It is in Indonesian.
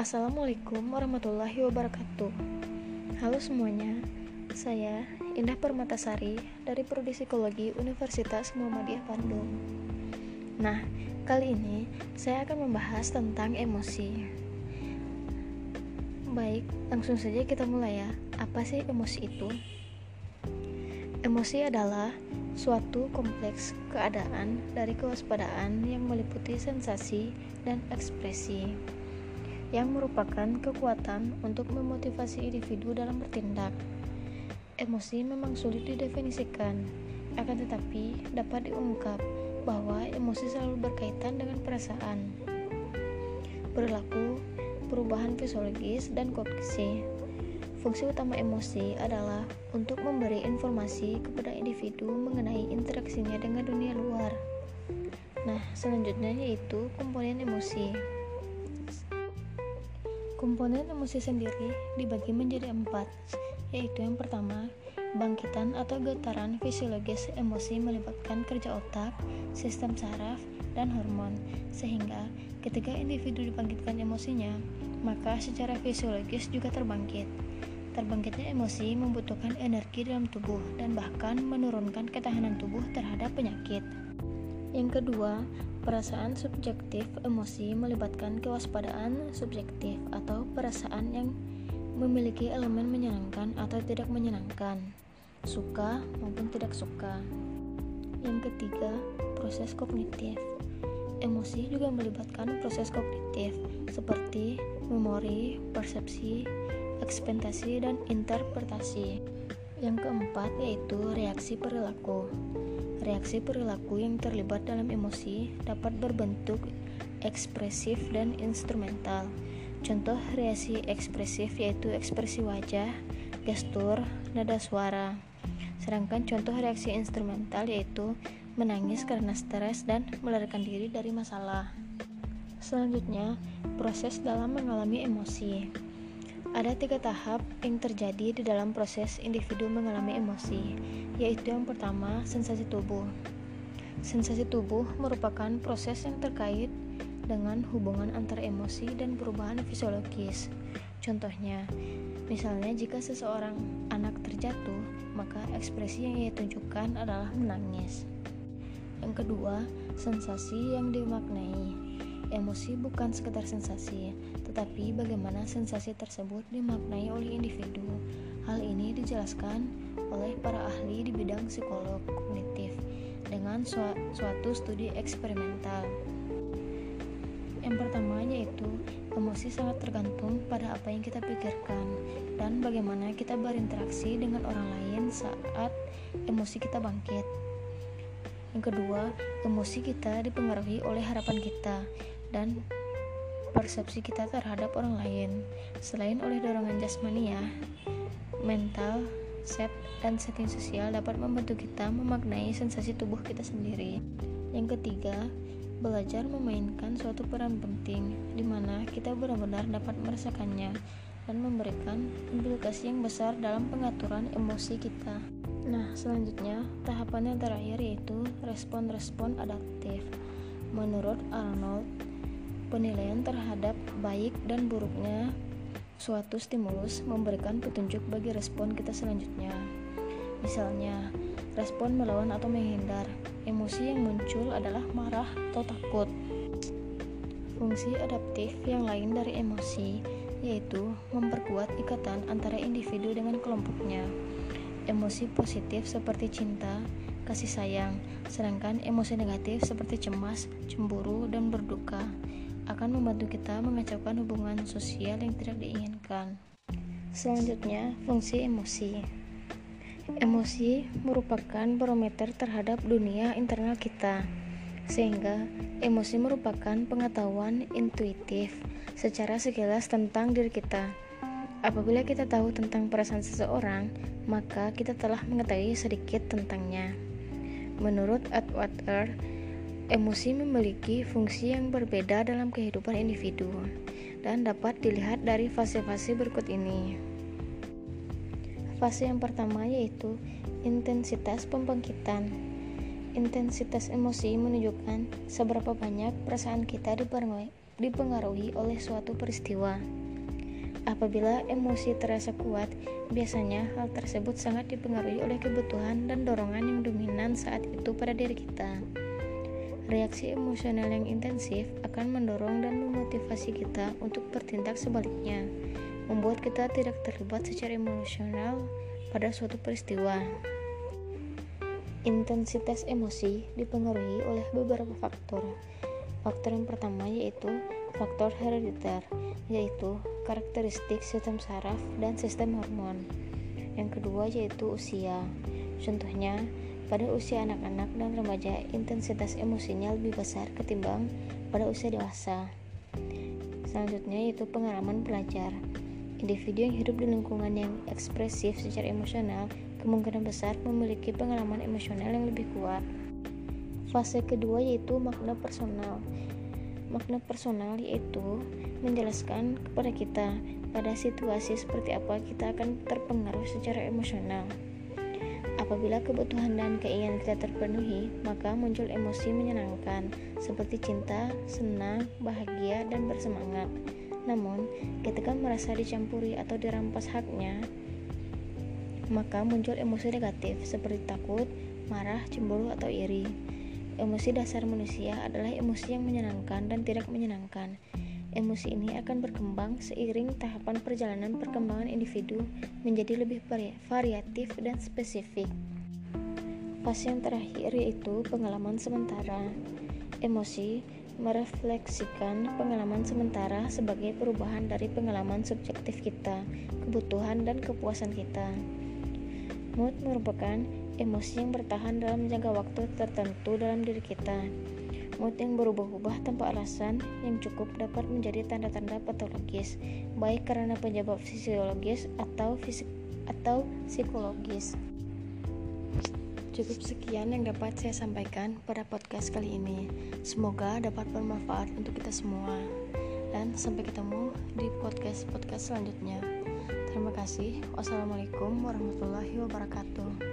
Assalamualaikum warahmatullahi wabarakatuh. Halo semuanya Saya Indah Permatasari dari Prodi Psikologi Universitas Muhammadiyah Bandung. Nah, kali ini saya akan membahas tentang emosi. Baik, langsung saja kita mulai ya. Apa sih emosi itu? Emosi adalah suatu kompleks keadaan dari kewaspadaan yang meliputi sensasi dan ekspresi yang merupakan kekuatan untuk memotivasi individu dalam bertindak. Emosi memang sulit didefinisikan, akan tetapi dapat diungkap bahwa emosi selalu berkaitan dengan perasaan, perilaku, perubahan fisiologis, dan kognisi. Fungsi utama emosi adalah untuk memberi informasi kepada individu mengenai interaksinya dengan dunia luar. Nah, selanjutnya yaitu komponen emosi. Komponen emosi sendiri dibagi menjadi empat, yaitu yang pertama, bangkitan atau getaran fisiologis emosi melibatkan kerja otak, sistem saraf, dan hormon, sehingga ketika individu dibangkitkan emosinya, maka secara fisiologis juga terbangkit. Terbangkitnya emosi membutuhkan energi dalam tubuh dan bahkan menurunkan ketahanan tubuh terhadap penyakit. Yang kedua, perasaan subjektif emosi melibatkan kewaspadaan subjektif atau perasaan yang memiliki elemen menyenangkan atau tidak menyenangkan, suka maupun tidak suka. Yang ketiga, proses kognitif. Emosi juga melibatkan proses kognitif seperti memori, persepsi, ekspektasi, dan interpretasi. Yang keempat yaitu reaksi perilaku. Reaksi perilaku yang terlibat dalam emosi dapat berbentuk ekspresif dan instrumental. Contoh reaksi ekspresif yaitu ekspresi wajah, gestur, nada suara. Sedangkan contoh reaksi instrumental yaitu menangis karena stres dan melarikan diri dari masalah. Selanjutnya, proses dalam mengalami emosi. Ada tiga tahap yang terjadi di dalam proses individu mengalami emosi, yaitu yang pertama, sensasi tubuh. Sensasi tubuh merupakan proses yang terkait dengan hubungan antara emosi dan perubahan fisiologis. Contohnya, misalnya jika seseorang anak terjatuh, maka ekspresi yang ia tunjukkan adalah menangis. Yang kedua, sensasi yang dimaknai. Emosi bukan sekedar sensasi, tetapi bagaimana sensasi tersebut dimaknai oleh individu. Hal ini dijelaskan oleh para ahli di bidang psikolog kognitif dengan suatu studi eksperimental. Yang pertama yaitu emosi sangat tergantung pada apa yang kita pikirkan dan bagaimana kita berinteraksi dengan orang lain saat emosi kita bangkit. Yang kedua, emosi kita dipengaruhi oleh harapan kita dan persepsi kita terhadap orang lain. Selain oleh dorongan jasmania, mental, set, dan setting sosial dapat membantu kita memaknai sensasi tubuh kita sendiri. Yang ketiga, belajar memainkan suatu peran penting di mana kita benar-benar dapat merasakannya dan memberikan implikasi yang besar dalam pengaturan emosi kita. Nah, selanjutnya, tahapan yang terakhir yaitu respon-respon adaptif. Menurut Arnold, Penilaian terhadap baik dan buruknya suatu stimulus memberikan petunjuk bagi respon kita selanjutnya. Misalnya, respon melawan atau menghindar. Emosi yang muncul adalah marah atau takut. Fungsi adaptif yang lain dari emosi yaitu memperkuat ikatan antara individu dengan kelompoknya. Emosi positif seperti cinta, kasih sayang, sedangkan emosi negatif seperti cemas, cemburu, dan berduka akan membantu kita mengacaukan hubungan sosial yang tidak diinginkan. Selanjutnya, fungsi emosi. Emosi merupakan barometer terhadap dunia internal kita, sehingga emosi merupakan pengetahuan intuitif secara sekilas tentang diri kita. Apabila kita tahu tentang perasaan seseorang, maka kita telah mengetahui sedikit tentangnya. Menurut Atwater, Emosi memiliki fungsi yang berbeda dalam kehidupan individu dan dapat dilihat dari fase-fase berikut ini. Fase yang pertama yaitu intensitas pembangkitan. Intensitas emosi menunjukkan seberapa banyak perasaan kita dipengaruhi, oleh suatu peristiwa. Apabila emosi terasa kuat, biasanya hal tersebut sangat dipengaruhi oleh kebutuhan dan dorongan yang dominan saat itu pada diri kita. Reaksi emosional yang intensif akan mendorong dan memotivasi kita untuk bertindak sebaliknya, membuat kita tidak terlibat secara emosional pada suatu peristiwa. Intensitas emosi dipengaruhi oleh beberapa faktor. Faktor yang pertama yaitu faktor herediter, yaitu karakteristik sistem saraf dan sistem hormon. Yang kedua yaitu usia. Contohnya, pada usia anak-anak dan remaja intensitas emosinya lebih besar ketimbang pada usia dewasa. Selanjutnya yaitu pengalaman belajar. Individu yang hidup di lingkungan yang ekspresif secara emosional kemungkinan besar memiliki pengalaman emosional yang lebih kuat. Fase kedua yaitu makna personal. Makna personal yaitu menjelaskan kepada kita pada situasi seperti apa kita akan terpengaruh secara emosional. Apabila kebutuhan dan keinginan kita terpenuhi, maka muncul emosi menyenangkan seperti cinta, senang, bahagia, dan bersemangat. Namun, ketika merasa dicampuri atau dirampas haknya, maka muncul emosi negatif seperti takut, marah, cemburu, atau iri. Emosi dasar manusia adalah emosi yang menyenangkan dan tidak menyenangkan. Emosi ini akan berkembang seiring tahapan perjalanan perkembangan individu menjadi lebih variatif dan spesifik. Fase yang terakhir yaitu pengalaman sementara. Emosi merefleksikan pengalaman sementara sebagai perubahan dari pengalaman subjektif kita, kebutuhan, dan kepuasan kita. Mood merupakan emosi yang bertahan dalam jangka waktu tertentu dalam diri kita. Mood yang berubah-ubah tanpa alasan yang cukup dapat menjadi tanda-tanda patologis, baik karena penyebab fisiologis atau fisik atau psikologis. Cukup sekian yang dapat saya sampaikan pada podcast kali ini. Semoga dapat bermanfaat untuk kita semua. Dan sampai ketemu di podcast-podcast selanjutnya. Terima kasih. Wassalamualaikum warahmatullahi wabarakatuh.